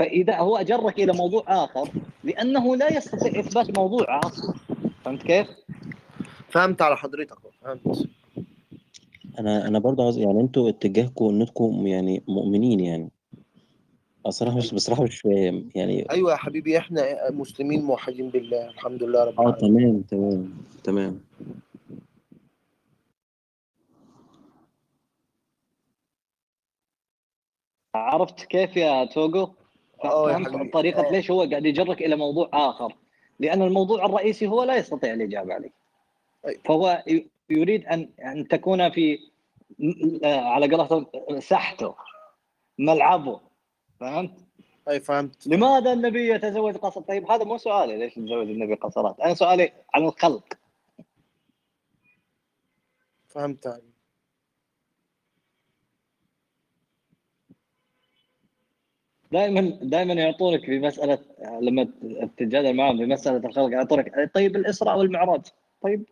فإذا هو أجرك إلى موضوع آخر لأنه لا يستطيع إثبات موضوعه أصلا فهمت كيف؟ فهمت على حضرتك. فهمت. أنا أنا برضه عاوز يعني أنتوا اتجاهكم انكم يعني مؤمنين يعني. الصراحة مش بصراحه مش فاهم. يعني أيوه يا حبيبي إحنا مسلمين موحدين بالله. الحمد لله رب آه العالمين. تمام تمام تمام. عرفت كيف يا توجو؟ فهمت حبيبي طريقة آه ليش هو قاعد يجرك إلى موضوع آخر لأن الموضوع الرئيسي هو لا يستطيع الإجابة عليه أيوة. فهو يريد ان أن تكون في آه، على قولتهم ساحته ملعبه فهمت؟ أي فهمت لماذا النبي يتزوج قصر؟ طيب هذا مو سؤالي ليش يتزوج النبي قصرات؟ أنا سؤالي عن الخلق فهمت علي. دائما دائما يعطونك في مسألة لما تتجادل معهم في مسألة الخلق يعطونك طيب الإسراء والمعراج. طيب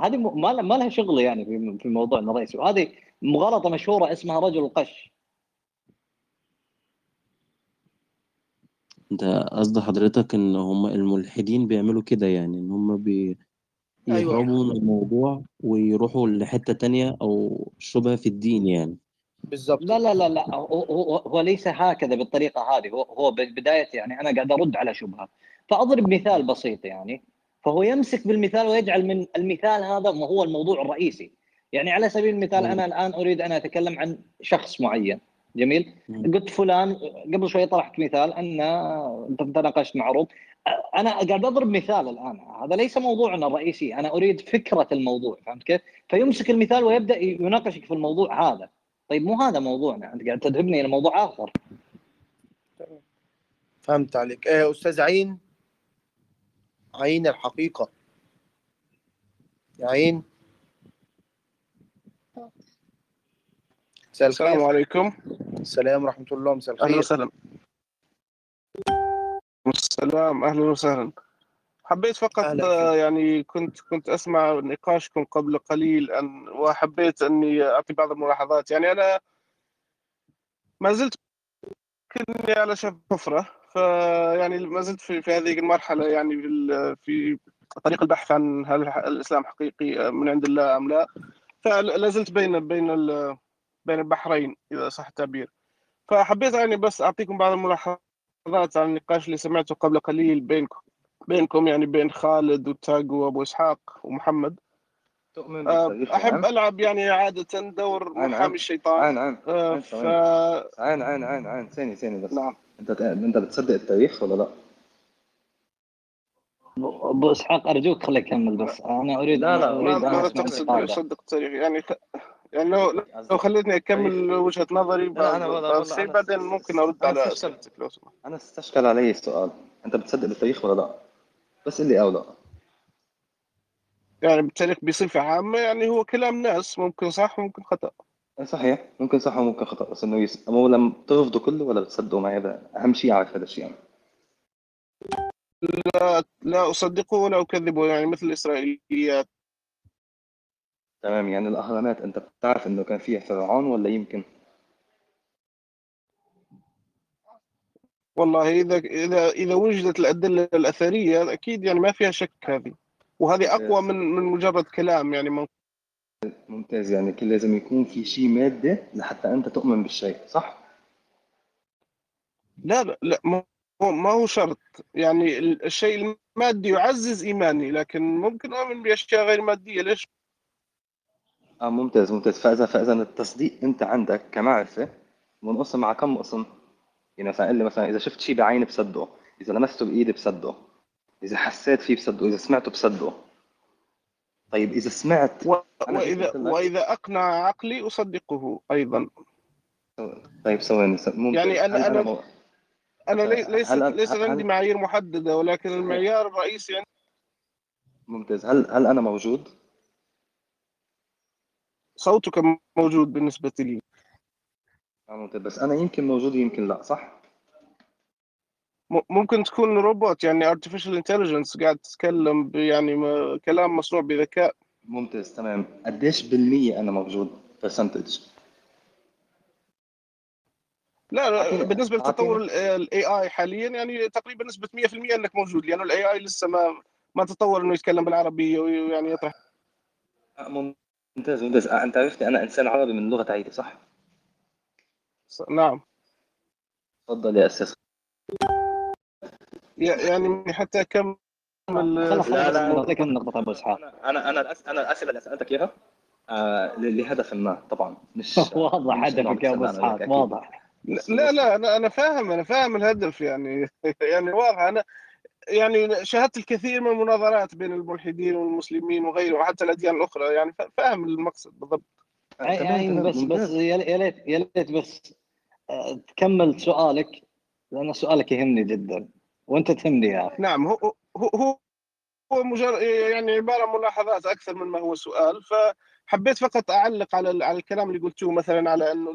هذه م- ما لها- ما لها شغل يعني في في موضوع الرئيسي وهذه مغالطة مشهورة اسمها رجل القش أنت قصد حضرتك إن هم الملحدين بيعملوا كده يعني إن هم بي يهربوا من الموضوع ويروحوا لحتة تانية أو شبهة في الدين يعني. بالظبط لا لا لا لا هو, هو, هو ليس هكذا بالطريقة هذه. هو هو بالبداية يعني أنا قاعد أرد على شبهة. فأضرب مثال بسيط يعني. فهو يمسك بالمثال ويجعل من المثال هذا ما هو الموضوع الرئيسي. يعني على سبيل المثال. أنا الآن أريد أن أتكلم عن شخص معين. جميل. قلت فلان قبل شوي طرحت مثال أن أنت تناقشت مع روب أنا قاعد أضرب مثال الآن. هذا ليس موضوعنا الرئيسي. أنا أريد فكرة الموضوع فهمت كيف؟ فيمسك المثال ويبدأ يناقشك في الموضوع هذا. طيب مو هذا موضوعنا أنت قاعد تذهبني إلى موضوع آخر. فهمت عليك. آه أستاذ عين؟ عين الحقيقة. يا عين. السلام عليكم. السلام ورحمة الله. مساء أهلا الخير وسهلا. السلام. أهلا وسهلا. حبيت فقط أهلا. يعني كنت كنت أسمع نقاشكم قبل قليل أن وحبيت أني أعطي بعض الملاحظات. يعني أنا ما زلت كني على شف حفرة فيعني ما زلت في, في هذه المرحلة يعني في, في طريق البحث عن هل الإسلام حقيقي من عند الله أم لا. فلا زلت بين بين بين البحرين إذا صح التعبير. فحبيت يعني بس أعطيكم بعض الملاحظات عن النقاش اللي سمعته قبل قليل بينكم. بينكم يعني بين خالد وتاجو وابو إسحاق ومحمد. تؤمن بالتاريخ أحب العام؟ ألعب يعني عادة دور محامي الشيطان. عين عين. أه، عين ف عين. عين عين عين ثانية ثانية بس. نعم. أنت أنت بتصدق التاريخ ولا لا؟ أبو إسحاق أرجوك خليه يكمل بس. أنا أريد لا، لا، أريد أسمع تقصد انتقاده يصدق التاريخ. يعني خ... يعني لو لو خليتني أكمل التاريخ وجهة نظري لا أنا والله بعدين ممكن أرد على استشكل اسئلتك لو سمحت. أنا استشكل علي السؤال أنت بتصدق بالتاريخ ولا لا؟ بس قل لي أو لا يعني بالتاريخ بصفه عامه يعني هو كلام ناس ممكن صح وممكن خطأ. صحيح ممكن صح وممكن خطأ بس إنه يس... مو لم ترفضوا كله ولا بتصدقوا معي؟ هذا أهم شيء أعرف هذا الشيء. يعني. لا لا أصدقه ولا أكذبه يعني مثل الإسرائيليات. تمام يعني الأهرامات أنت بتعرف إنه كان فيها فرعون ولا يمكن؟ والله اذا اذا إذا وجدت الأدلة الأثرية أكيد يعني ما فيها شك هذه وهذه أقوى من من مجرد كلام يعني من ممتاز يعني كل لازم يكون في شيء مادة لحتى أنت تؤمن بالشيء صح؟ لا لا, لا ما هو ما هو شرط يعني ال- الشيء المادي يعزز إيماني لكن ممكن أؤمن بأشياء غير مادية ليش؟ آه ممتاز ممتاز فاذا فإذا التصديق أنت عندك كمعرفة منقسم مع كم قسم؟ يعني مثلا قل لي مثلا إذا شفت شيء بعيني بصدقه، إذا لمسته بإيدي بصدقه، إذا حسيت فيه بصدقه، إذا سمعته بصدقه. طيب إذا سمعت و... واذا وإذا أقنع عقلي أصدقه أيضا طيب ثواني ممتاز يعني أنا- مو- أنا لي... هل- ليست هل- عندي معايير محددة ولكن المعيار الرئيسي عندي ممتاز هل هل أنا موجود؟ صوتك موجود بالنسبة لي ممتاز بس. أنا يمكن موجود يمكن لا صح؟ ممكن تكون روبوت يعني artificial intelligence قاعد تتكلم يعني كلام مصنوع بذكاء. ممتاز تمام. قديش بالمية أنا موجود؟ برسنتج؟ لا لا بالنسبة لتطور ال AI حاليا يعني تقريبا نسبة 100% إنك موجود لأنه ال AI لسه ما ما تطور إنه يتكلم بالعربية ويعني يطرح. ممتاز ممتاز. أنت عرفتني أنا إنسان عربي من لغة عيدي صح؟ نعم. تفضل يا أستاذ. يعني حتى اكمل خلاص لا، خلاص لا. نعطيك أبو إسحاق؟ أنا أنا أنا الأس... أنا الأسئلة اللي سألتك إياها آه لهدف ما طبعا. مش واضح هدفك يا إسحاق أكيد. واضح. لا لا أنا أنا فاهم أنا فاهم الهدف يعني. يعني واضح أنا يعني شاهدت الكثير من المناظرات بين الملحدين والمسلمين وغيره وحتى الأديان الأخرى يعني فاهم المقصد بالضبط. تمام، بس بس. يا ليت يا ليت بس تكمل سؤالك لأن سؤالك يهمني جدا. وأنت تهمني يا أخي. نعم هو هو هو مجرد يعني عبارة ملاحظات أكثر من ما هو سؤال. فحبيت فقط أعلق على على الكلام اللي قلتوه مثلا على إنه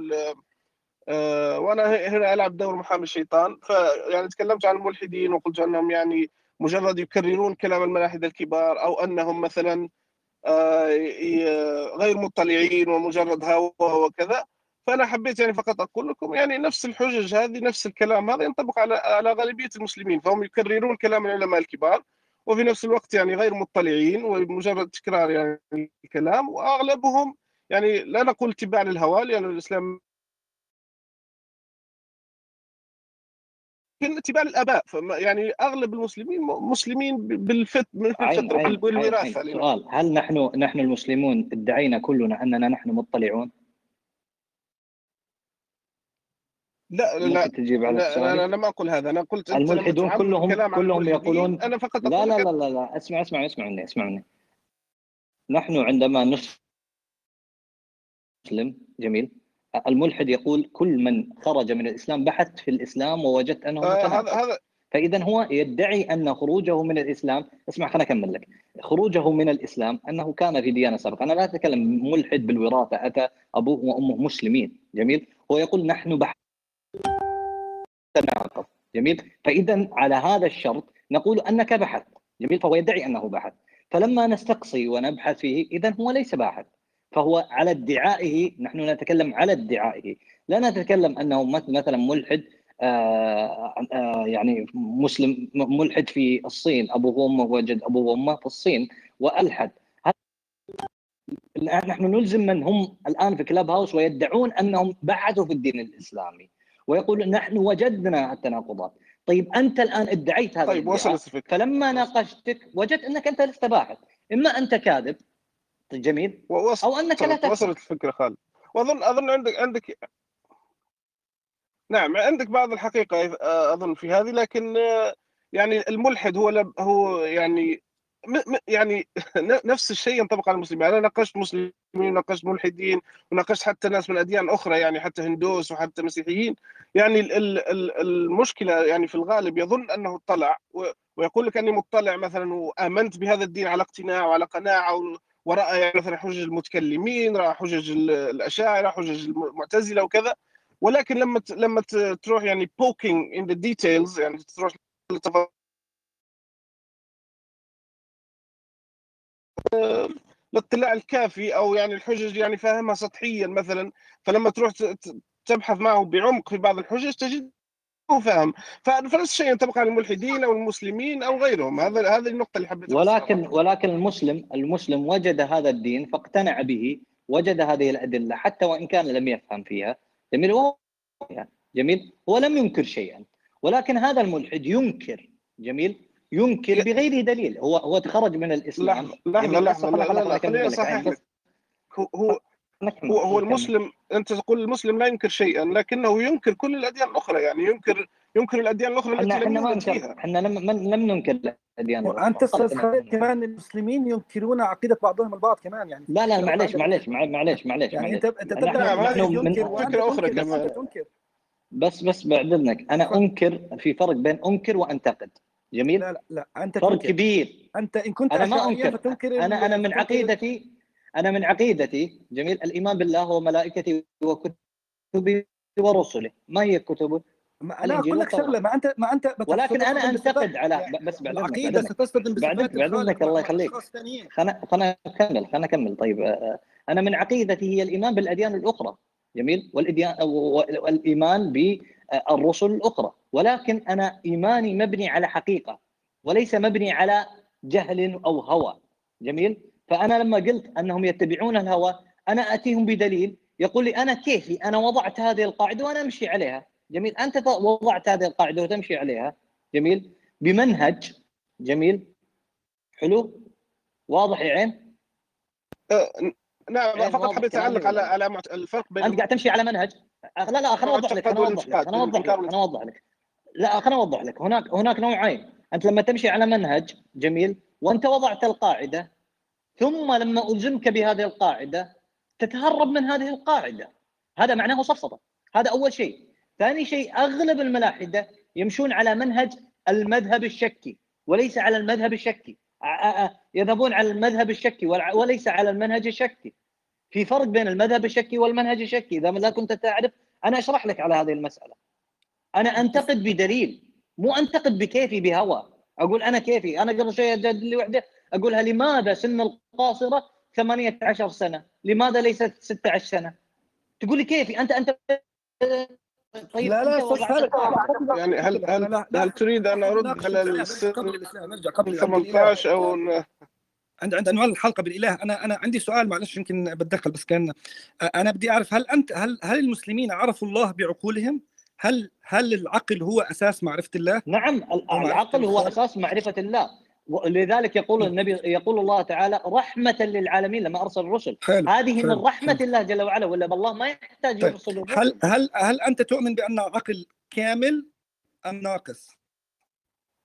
آه، وأنا هنا ألعب دور محامي الشيطان. فيعني تكلمت عن الملحدين وقلت أنهم يعني مجرد يكررون كلام الملاحدة الكبار أو أنهم مثلا آه، غير مطلعين ومجرد هوى وكذا. فأنا حبيت يعني فقط أقول لكم يعني نفس الحجج هذه نفس الكلام هذا ينطبق على على غالبية المسلمين فهم يكررون كلام العلماء الكبار وفي نفس الوقت يعني غير مطلعين ومجرد تكرار يعني الكلام وأغلبهم يعني لا نقول اتباع للهوى لأن الإسلام لكن اتباع الاباء فما- يعني أغلب المسلمين مسلمين بالفت بالفطره بالوراثه. سؤال هل نحن نحن المسلمون ادعينا كلنا أننا نحن مطلعون؟ لا لا تجيب على لا, لا, لا أنا ما أقول هذا. أنا قلت الملحدون كلهم كلهم يقولون أنا فقط لا لا لا لا لا اسمع اسمع اسمع مني اسمع مني. نحن عندما نسلم جميل. الملحد يقول كل من خرج من الإسلام بحثت في الإسلام ووجدت أنه آه هذا هذا فإذا هو يدعي أن خروجه من الاسلام اسمع خليني أكمل لك. خروجه من الإسلام أنه كان في ديانة سابقة. أنا لا أتكلم ملحد بالوراثة أتى أبوه وأمه مسلمين جميل. هو يقول نحن بحث تناقض جميل؟ فإذا على هذا الشرط نقول أنك بحث. جميل؟ فهو يدعي أنه بحث. فلما نستقصي ونبحث فيه اذا هو ليس باحث. فهو على ادعائه نحن نتكلم على ادعائه. لا نتكلم أنه مث- مثلا ملحد آه آه يعني مسلم ملحد في الصين. أبوه وأمه وجد أبوه وأمه في الصين وألحد. نحن نلزم من هم الآن في كلاب هاوس ويدعون أنهم بحثوا في الدين الإسلامي. ويقول نحن وجدنا التناقضات. طيب أنت الآن ادعيت هذا طيب. وصلت الفكرة. فلما ناقشتك وجدت أنك أنت لست باحث. إما أنت كاذب جميل وصلت أو أنك لا تفهم وصلت الفكرة خالد. واظن أظن عندك عندك نعم عندك بعض الحقيقة آه، أظن في هذه لكن آه، يعني الملحد هو لب هو يعني يعني نفس الشيء ينطبق على المسلمين. أنا ناقشت مسلمين وناقشت ملحدين وناقشت حتى ناس من اديان أخرى يعني حتى هندوس وحتى مسيحيين. يعني ال- ال- ال- المشكلة يعني في الغالب يظن أنه اطلع ويقول لك أني مطلع مثلا وآمنت بهذا الدين على اقتناع وعلى قناعة ورأى يعني مثلا حجج المتكلمين رأى حجج ال- الأشاعرة حجج المعتزلة وكذا. ولكن لما لما تروح يعني poking in the details يعني تروح الاطلاع الكافي أو يعني الحجج يعني فاهمها سطحيا مثلا فلما تروح تبحث معه بعمق في بعض الحجج تجد هو فاهم فنفس الشيء ينطبق على الملحدين أو المسلمين أو غيرهم. هذا هذه النقطة اللي حبيت ولكن. ولكن المسلم المسلم وجد هذا الدين فاقتنع به وجد هذه الأدلة حتى وإن كان لم يفهم فيها. جميل يعني جميل هو لم ينكر شيئا. ولكن هذا الملحد ينكر جميل ينكر بغير دليل. هو هو تخرج من الإسلام. لحظة لحظة لحظة خليني. اصحح لك هو هو هو. المسلم أنت تقول المسلم لا ينكر شيئا لكنه ينكر كل الأديان الأخرى يعني ينكر ينكر الأديان الأخرى إحنا التي لم إحنا ما ننكر إحنا لم لم ننكر الأديان وأنت الأخرى. أستاذ خالد كمان المسلمين ينكرون عقيدة بعضهم البعض كمان يعني. لا لا معليش معليش مع- معليش معليش يعني انت أنت فكرة أخرى تنكر، كمان. بس بس بعد إذنك أنا أنكر في فرق بين أنكر وأنتقد. جميل؟ لا لا لا أنت فرق تنكر. كبير. أنت إن كنت أنا ما أنكر. فتنكر أنا أنا من عقيدتي أنا من عقيدتي جميل الإيمان بالله وملائكته وكتبه ورسله. ما هي كتبه الإنجيل أقول لك. شغلة. ما انت ما أنت ولكن أنا أنتقد على يعني بس بعد العقيدة بعد إذنك. ستصطدم بصفات بعد- إذنك، الله يخليك. خلنا خلنا اكمل خلنا اكمل طيب آه، أنا من عقيدتي هي الإيمان بالأديان الأخرى جميل والإديان والإيمان بالرسل الأخرى. ولكن أنا إيماني مبني على حقيقة وليس مبني على جهل أو هوى. جميل؟ فأنا لما قلت أنهم يتبعون الهوى أنا أتيهم بدليل يقول لي أنا كيفي؟ أنا وضعت هذه القاعدة وأنا أمشي عليها. جميل؟ أنت وضعت هذه القاعدة وتمشي عليها. جميل؟ بمنهج جميل؟ حلو؟ واضح يا عين؟ نعم يعني فقط حبيت أعلق على؟ على الفرق بين أنت قاعد تمشي على منهج. لا لا خليني أوضح لك خليني أوضح لك. خليني أوضح لك خليني أوضح لك. لا خليني أوضح لك. هناك هناك نوعين. أنت لما تمشي على منهج جميل وأنت وضعت القاعدة ثم لما ألزمك بهذه القاعدة تتهرب من هذه القاعدة. هذا معناه سفسطه هذا أول شيء. ثاني شيء أغلب الملاحدة يمشون على منهج المذهب الشكي وليس على المذهب الشكي. يذهبون على المذهب الشكي وليس على المنهج الشكي. في فرق بين المذهب الشكي والمنهج الشكي. إذا ما لا كنت تعرف أنا أشرح لك على هذه المسألة. أنا أنتقد بدليل مو أنتقد بكيفي بهوى. أقول أنا كيفي. أنا قبل شوية جاد لي وحدة اقولها لماذا سن القاصرة 18 سنة؟ لماذا ليست 16 سنة؟ تقول لي كيفي. انت انت طيب لا لا القاعدة. يعني هل هل. هل تريد أن أرد على السن؟ قبل الاسلام نرجع قبل قبل الإله. 18 أو عند عند عنوان الحلقة بالإله أنا أنا عندي سؤال معلش يمكن بتدخل بس كان أنا بدي أعرف هل انت هل هل المسلمين عرفوا الله بعقولهم؟ هل هل العقل هو أساس معرفة الله؟ نعم العقل هو. أساس معرفة الله ولذلك يقول النبي يقول الله تعالى رحمة للعالمين لما أرسل الرسل حلو هذه من حلو، رحمة حلو. الله جل وعلا ولا بالله ما يحتاج طيب، يرسل الرسل هل هل هل أنت تؤمن بأن عقل كامل أم ناقص؟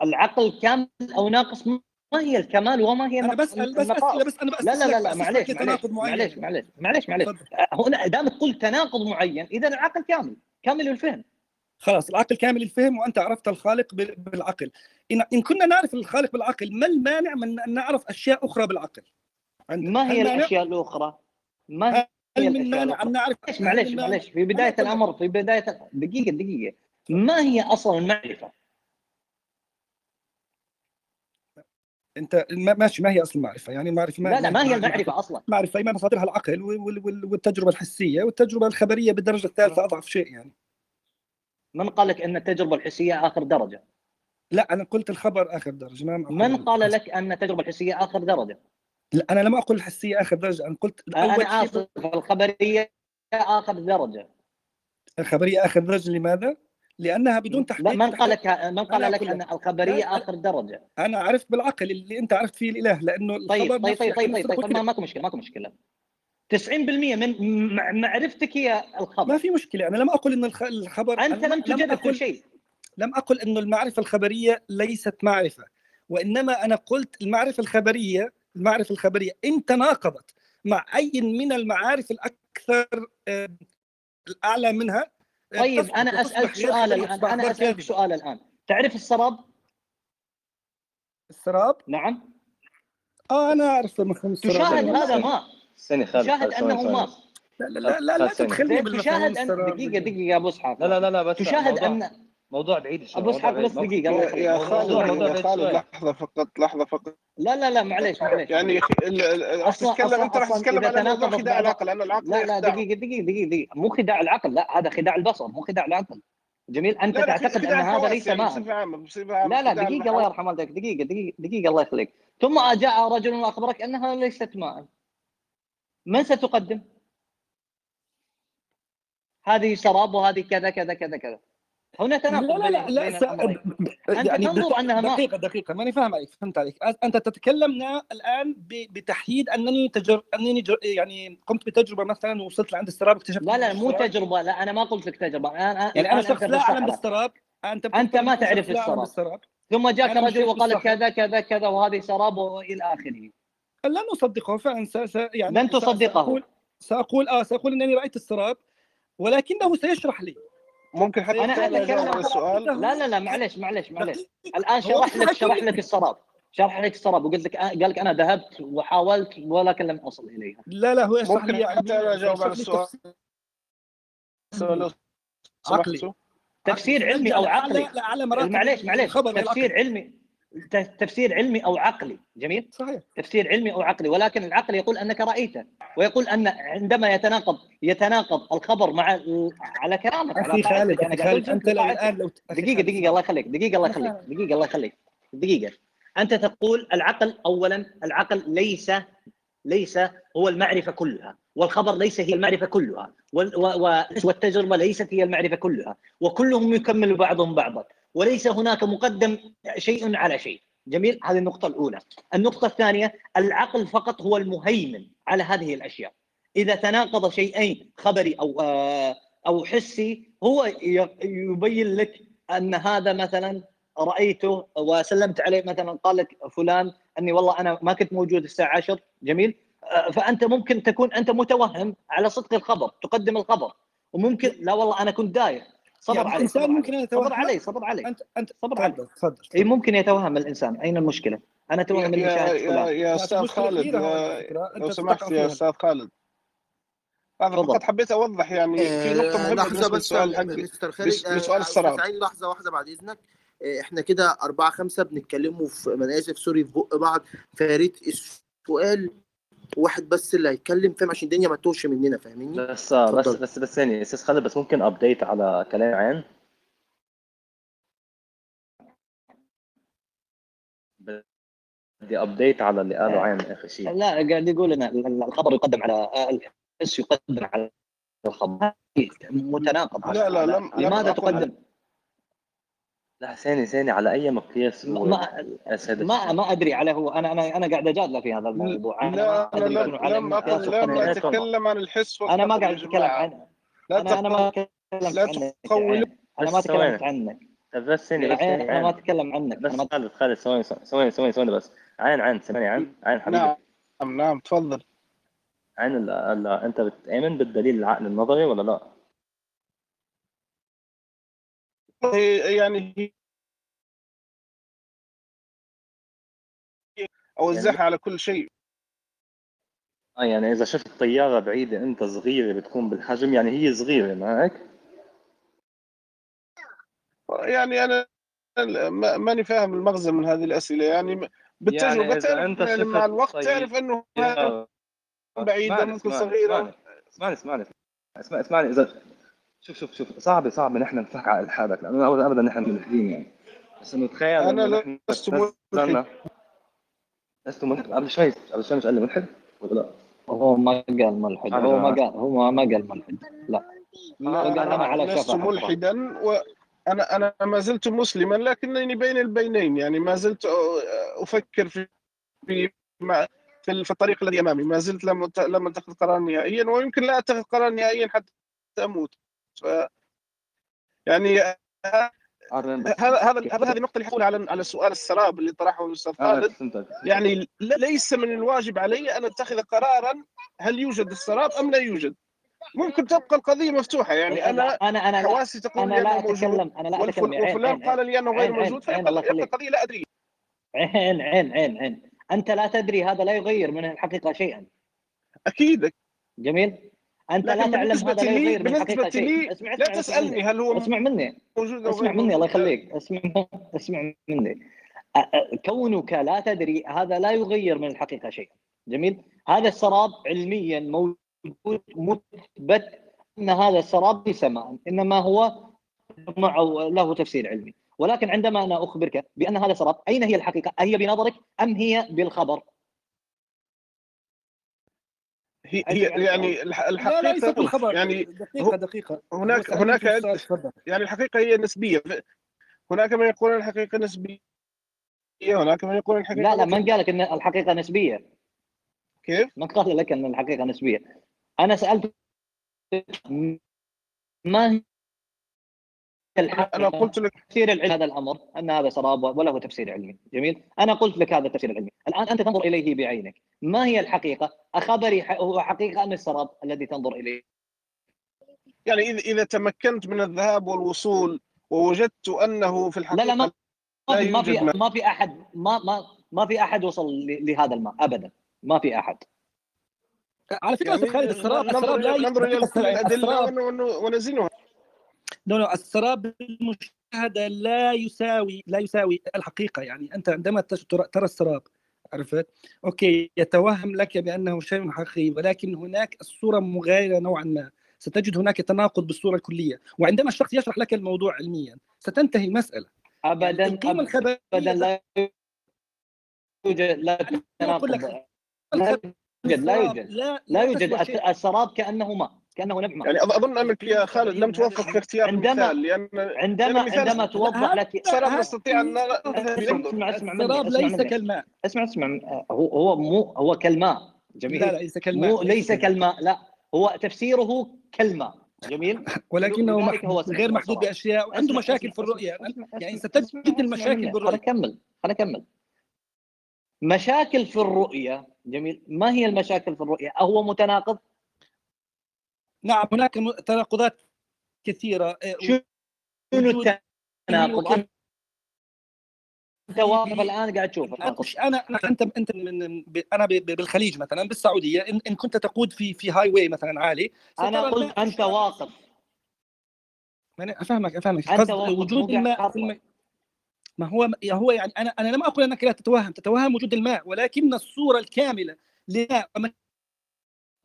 العقل كامل أو ناقص ما هي الكمال وما هي أنا بسال بس. اسئله بس أنا لا لا لا لا لك- معليش معليش. معليش معليش معليش معليش تفضل. هنا دام تقول تناقض معين إذا العقل كامل كامل الفهم خلاص العقل كامل الفهم وأنت عرفت الخالق بال- بالعقل ان إن كنا نعرف الخالق بالعقل ما المانع من أن نعرف أشياء أخرى بالعقل. ما هي؟ الأشياء الأخرى؟ ما هي هل من مانع؟ أن نعرف معليش معليش في بداية. الأمر في بداية دقيقة دقيقة ما هي أصل المعرفة؟ انت ما- ماشي ما هي اصل المعرفة يعني المعرفة لا لا ما هي المعرفة أصلا؟ المعرفة ما مصادرها العقل وال- وال- والتجربة الحسية والتجربة الخبرية بالدرجة الثالثة أضعف شيء يعني من قال لك إن التجربة الحسية آخر درجة؟ لا أنا قلت الخبر آخر درجة ما من قال لك إن التجربة الحسية آخر درجة؟ لا أنا لم أقل الحسية آخر درجة أنا قلت أنا آسف الخبرية آخر درجة الخبرية آخر درجة لماذا؟ لأنها بدون تحقيق من قال لك من قال لك أن. الخبرية آخر درجة؟ أنا عرفت بالعقل اللي أنت عرفت فيه الإله لأنه طيب طيب طيب طيب طيب, طيب ما وكذب. ماكو مشكلة ماكو مشكلة 90% من مع- معرفتك هي ما الخبر في مشكلة أنا لم أقل إن الخ- الخبر أنت لم تجرب كل شيء لم أقل إنه المعرفة الخبرية ليست معرفة وإنما أنا قلت المعرفة الخبرية المعرفة الخبرية إن تناقضت مع أي من المعارف الأكثر آه، الأعلى منها طيب أنا أسألك سؤال الآن أنا أسألك. سؤال الآن. تعرف السراب؟ السراب؟ نعم. آه أنا أعرف مفهوم السراب. تشاهد هذا ماء تشاهد أنه ماء. لا لا لا, لا. تدخلني بالمفهوم تشاهد دقيقة دقيقة يا أبو إسحاق. لا لا لا بس تشاهد ان موضوع بعيد شوي أبو موضوع اسحاق بعيد. بس دقيقة يا يا خالد يا خالد. لحظة فقط لحظة فقط. لا لا لا معليش معليش يعني راح أصلاً- تتكلم أنت راح تتكلم على موضوع خداع العقل لأنه العقل لا لا. دقيقة دقيقة دقيقة دقيقة. مو خداع العقل لا هذا خداع البصر مو خداع العقل. جميل أنت لا لا تعتقد أن هذا ليس يعني ماء عامة لا لا دقيقة الله. يرحم والديك دقيقة دقيقة دقيقة الله يخليك. ثم جاء رجل واخبرك انها ليست ماء من ستقدم؟ هذه سراب وهذه كذا كذا كذا كذا. هنا تناقض لا لا لا, لا بين س... الأمرين. أنت يعني تنظر دق- أنها ماء. دقيقة دقيقة ماني فاهم عليك فهمت عليك أنت تتكلمنا الآن ب... بتحديد أنني تجر... أنني جر... يعني قمت بتجربة مثلا ووصلت لعند السراب واكتشفت لا لا مو تجربة لا أنا ما قلت لك تجربة أنا يعني الآن شخص لا أعلم بالصحراء. بالسراب أنت أنت ما تعرف لا السراب. ثم جاك رجل وقال لك. كذا كذا كذا وهذه سراب والى آخره لن أصدقه فعلا س... س... يعني لن تصدقه. سأقول... سأقول آه سأقول أنني رأيت السراب ولكنه سيشرح لي ممكن حتى اجاوب أتكلم- على السؤال لا لا لا معلش معلش معلش. الآن شرح لك شرح. لك السراب شرح لك السراب وقلت لك قال لك أنا ذهبت وحاولت ولكن لم أصل إليها لا لا هو يشرح ممكن لي حتى أنا أجاوب على السؤال. عقلي. تفسير علمي أو لا- عقلي لا- لا على مراتب معلش معلش الخبر تفسير. علمي تفسير علمي أو عقلي. جميل؟ صحيح. تفسير علمي أو عقلي. ولكن العقل يقول أنك رأيته ويقول أن عندما يتناقض يتناقض الخبر مع على كلامك على. خالد قاعد خالد أنت. الآن لو خالد، دقيقة الله يخليك دقيقة الله يخليك دقيقة الله يخليك. دقيقة. أنت تقول العقل أولا العقل ليس ليس هو المعرفة كلها والخبر ليس هي المعرفة كلها وال- و- و- والتجربة ليست هي المعرفة كلها وكلهم يكمل بعضهم بعضا. وليس هناك مقدم شيء على شيء. جميل؟ هذه النقطة الأولى. النقطة الثانية العقل فقط هو المهيمن على هذه الأشياء. إذا تناقض شيئين خبري أو آه، أو حسي هو يبين لك أن هذا مثلا رأيته وسلمت عليه مثلا قال لك فلان أني والله أنا ما كنت موجود الساعة 10 جميل؟ آه، فأنت ممكن تكون أنت متوهم على صدق الخبر تقدم الخبر. وممكن لا والله أنا كنت دايخ صبر يعني علي الإنسان صبر ممكن علي يتوهم. صبر علي صبر علي انت انت صبر علي تفضل. اي ممكن يتوهم الإنسان. أين المشكلة؟ أنا يا, توهم اني يا, يا, يا أستاذ خالد لو سمحت. يا أستاذ خالد. هذا. فقط حبيت أوضح يعني في نقطة آه، مهمه لحظه بس للسؤال حقي. مستر خالد آه، أستاذ السراب. سعيد لحظة واحدة بعد إذنك. آه، إحنا كده أربعة خمسة بنتكلموا في أنا آسف سوري في بق بعض. فيا ريت السؤال واحد بس اللي هيتكلم فاهم؟ عشان الدنيا ما تتوهش مننا فاهميني؟ بس بس اتفضل. بس بس ثانية أستاذ خالد بس ممكن update على كلام عين بدي ابديت على اللي قاله عين آخر شيء. لا قاعد يقول إن ال- ال- الخبر يقدم على الحس يقدم على الخبر. متناقض. لا لا لم لم لماذا تقدم؟ لا ثاني ثاني على أي مقياس هو ما ما؟ ما أدري على هو أنا أنا أنا قاعد اجادله في هذا الموضوع أنا لا ما أنا لم شنو على لم المقياس أقل لم يقدم. اتكلم عن الحس أنا ما قاعد أتكلم. عن لا أنا أنا ما تكلمت لا عنك. أنا ما ثواني. تكلمت عنك بس ثاني أنا ما أتكلم عنك بس أنا خالد خالد ثواني ثواني ثواني ثواني بس عين عين سامعني عين عين حبيبي نعم نعم تفضل عين أنت بتامن بالدليل العقل النظري ولا لا؟ يعني اوزعها على كل شيء آه يعني إذا شفت طيارة بعيدة أنت صغيرة بتكون بالحجم يعني هي صغيرة ما هيك؟ يعني أنا ما- ماني فاهم المغزى من هذه الأسئلة يعني بالتجربة يعني تعرف أنت يعني مع الوقت طيب- تعرف إنه بعيدة، اسمعني- ممكن صغيرة. اسمعني اسمعني اسمعني اسمعني إذا شوف شوف شوف صعب صعب نحن نفك على الحالك لأنه ابدا ابدا نحن ملحدين يعني. بس انه تخيل نحن لست نزلنا- لست ملحد. قبل شوي قبل شوي مش قال لي ملحد؟ ولا لا؟ هو ما قال ملحد. هو ما قال هو ما قال ملحد. لا. لا قال أنا على لست. ملحدا وأنا أنا ما زلت مسلما لكنني بين البينين يعني. ما زلت أفكر في في مع في ال- في الطريق الذي أمامي. ما زلت لم لم أتخذ قرارا نهائيا ويمكن لا أتخذ قرارا نهائيا حتى أموت. ف يعني هذا عارف- هذا هذا هذه النقطة اللي حقول على على سؤال السراب اللي طرحه الأستاذ آه، خالد. يعني ل- ليس من الواجب علي أن أتخذ قرارا هل يوجد السراب أم لا يوجد. ممكن تبقى القضية مفتوحة يعني أنا أنا أنا لا حواسي تقول أنا لا اتكلم أنا لا أتكلم. وفلان قال لي أنه غير موجود فيبقى. القضية لا أدري. عين عين عين عين. أنت لا تدري هذا لا يغير من الحقيقة شيئا. أكيد. جميل؟ أنت لا تعلم هذا لا لي- يغير من الحقيقة شيء. اسمع لا تسألني هل هو اسمع مني. موجود اسمع مني الله. يخليك. اسمع اسمع مني. كونك لا تدري هذا لا يغير من الحقيقة شيئا. جميل؟ هذا السراب علميا موجود مثبت إن هذا السراب ليس ماء إنما هو معه له تفسير علمي. ولكن عندما أنا أخبرك بأن هذا السراب أين هي الحقيقة؟ هي بنظرك أم هي بالخبر؟ هي هي يعني الح- لا لا ليس الحقيقة يعني دقيقة دقيقة هناك هناك. يعني الحقيقة هي نسبية هناك من يقول الحقيقة نسبية هناك من يقول الحقيقة لا لا. من قال لك إن الحقيقة نسبية؟ كيف؟ من قال لك إن الحقيقة نسبية؟ أنا سألت ما أنا قلت لك تفسير العلم هذا الأمر أن هذا سراب وله تفسير علمي، جميل؟ أنا قلت لك هذا التفسير العلمي، الآن أنت تنظر إليه بعينك، ما هي الحقيقة؟ أخبري هو حقيقة أم السراب الذي تنظر إليه؟ يعني إذا إذا تمكنت من الذهاب والوصول ووجدت أنه في لا الحقيقة لا ما لا ما في. ما في أحد ما ما ما في أحد وصل ل- لهذا الماء ابدا، ما في أحد. على فكرة يعني خالد السراب السراب لا ننظر إلى الأدلة ونزنها no no السراب بالمشاهده لا يساوي لا يساوي الحقيقة. يعني أنت عندما ترى السراب عرفت؟ okay يتوهم لك بأنه شيء حقيقي ولكن هناك الصورة مغايرة نوعا ما. ستجد هناك تناقض بالصورة الكلية. وعندما الشخص يشرح لك الموضوع علميا ستنتهي المساله ابدا القيمه الخبرية ابدا لا يوجد لا تناقض. لا يوجد لا يوجد. لا يوجد. السراب كانه ماء كأنه نبع يعني أظن انك يا خالد لم توفق في اختيار عندما- المثال لأن عندما لأن عندما توضح لك هذا- نستطيع ان نرى اسمع اسمع مني السراب اسمع ليس كالماء. اسمع اسمع هو هو مو هو كالماء. جميل. لا ليس كالماء. مو ليس كالماء. لا. هو تفسيره كالماء. جميل. ولكنه لذلك هو محدود غير محدود. بأشياء وعنده مشاكل في الرؤية. يعني ستجد المشاكل مني. بالرؤية. خليني أكمل. خليني أكمل. مشاكل في الرؤية. جميل. ما هي المشاكل في الرؤية؟ هو متناقض. نعم هناك تناقضات كثيرة آه، شنو التناقض؟ أنت واقف الآن قاعد تشوف أنا أنت أنت من أنا بالخليج مثلا بالسعودية إن, إن كنت تقود في في هاي واي مثلا عالي أنا قلت أنت واقف. ما أنا أفهمك. افهمك قصد واقف، وجود الماء. ما هو هو يعني أنا أنا لم أقل أنك لا تتوهم. تتوهم وجود الماء ولكن الصورة الكاملة للماء.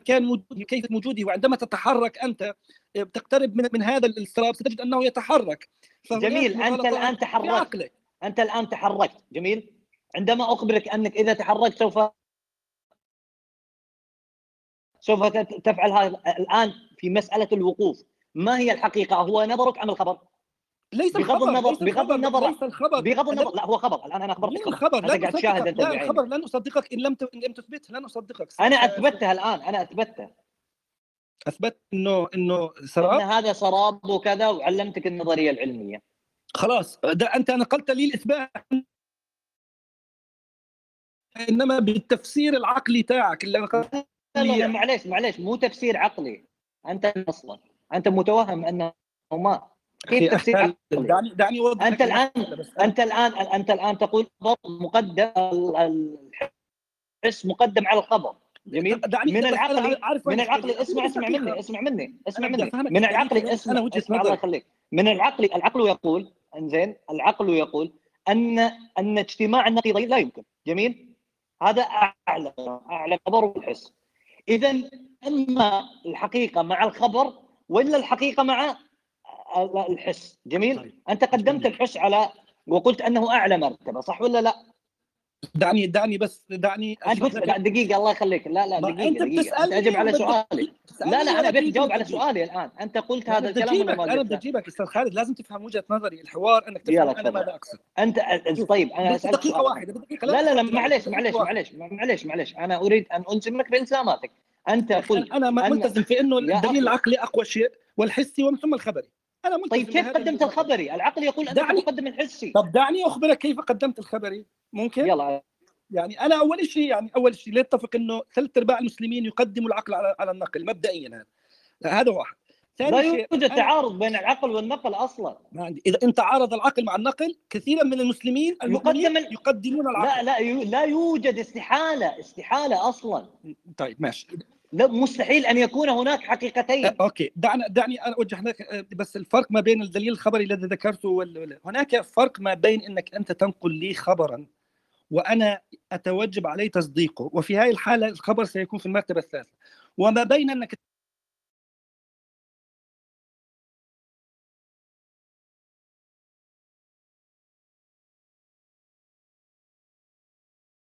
كان وجود كيف وجوده وعندما تتحرك أنت تقترب من من هذا الاضطراب ستجد أنه يتحرك. جميل الآن في تحركت أنت الآن تحركت. جميل. عندما أخبرك أنك إذا تحركت سوف سوف تفعل هذا الآن في مسألة الوقوف. ما هي الحقيقة؟ هو نظرك عن الخبر؟ ليس بغض الخبر النظر- ليس بغض النظر- ليس الخبر. بغض النظر لا هو خبر. الآن أنا خبر. الخبر لن قاعد تشاهد انت لا الخبر لن اصدقك إن لم ت... إن لم تثبت لن اصدقك أنا أثبتها الآن أنا أثبتها. أثبت انه إنه إن سراب هذا سراب وكذا وعلمتك النظرية العلمية. خلاص. ده أنت نقلت لي الإثبات. إنما بالتفسير العقلي تاعك اللي نقلت لا لا, لا معليش معليش. مو تفسير عقلي. أنت أصلا. أنت متوهم أنه ما. كيف تفسير دعني دعني أوضح المسألة بس. أنت الآن أنت الآن تقول مقدم الحس مقدم على الخبر جميل دعني من العقل من العقل. اسمع اسمع. مني اسمع مني اسمع مني من دقيقة العقل. اسمع اسمع الله. يخليك من العقل العقل يقول إنزين العقل يقول أن أن اجتماع النقيضين لا يمكن جميل هذا أعلى أعلى خبر والحس اذا أما الحقيقة مع الخبر ولا الحقيقة مع الحس جميل طيب. أنت قدمت جميل. الحس على وقلت أنه أعلى مرتبة صح ولا لا؟ دعني دعني بس دعني أنت لك. دقيقة الله يخليك لا لا دقيقه دقيقة أنت بتسألني أجب على سؤالي لا لا أنا تريد تجاوب على. سؤالي الآن أنت قلت هذا الكلام أنا قلته؟ أجيبك أستاذ خالد لازم تفهم وجهة نظري الحوار أنك تفهم أنا. ماذا أقصد أنت طيب أنا بس أسألك دقيقة واحدة بدقيقه لا لا لا. معليش معليش. معليش معليش معليش أنا أريد أن ألزمك بالزاماتك أنت قلت أنا ملتزم في إنه الدليل. العقلي أقوى شيء والحسي ومن ثم الخبري أنا ملتزم طيب كيف قدمت. الخبري؟ العقل يقول أنك دعني- تقدم الحسي طب دعني أخبرك كيف قدمت الخبري. ممكن؟ يلا. يعني أنا أول شيء يعني أول شيء نتفق إنه ثلاث أرباع المسلمين يقدموا العقل على على النقل مبدئيا هذا. هذا واحد. لا ثاني شيء يوجد تعارض بين العقل والنقل أصلا. ما عندي. إذا انت عارض العقل مع النقل كثيرا من المسلمين ال- يقدمون لا العقل. لا يو- لا يوجد استحالة استحالة أصلا. طيب ماشي. لا مستحيل أن يكون هناك حقيقتين okay دعنا دعني أنا أوجه لك بس الفرق ما بين الدليل الخبري الذي ذكرته. وال- هناك فرق ما بين إنك أنت تنقل لي خبرا وأنا أتوجب علي تصديقه وفي هذه الحالة الخبر سيكون في المرتبة الثالثة وما بين إنك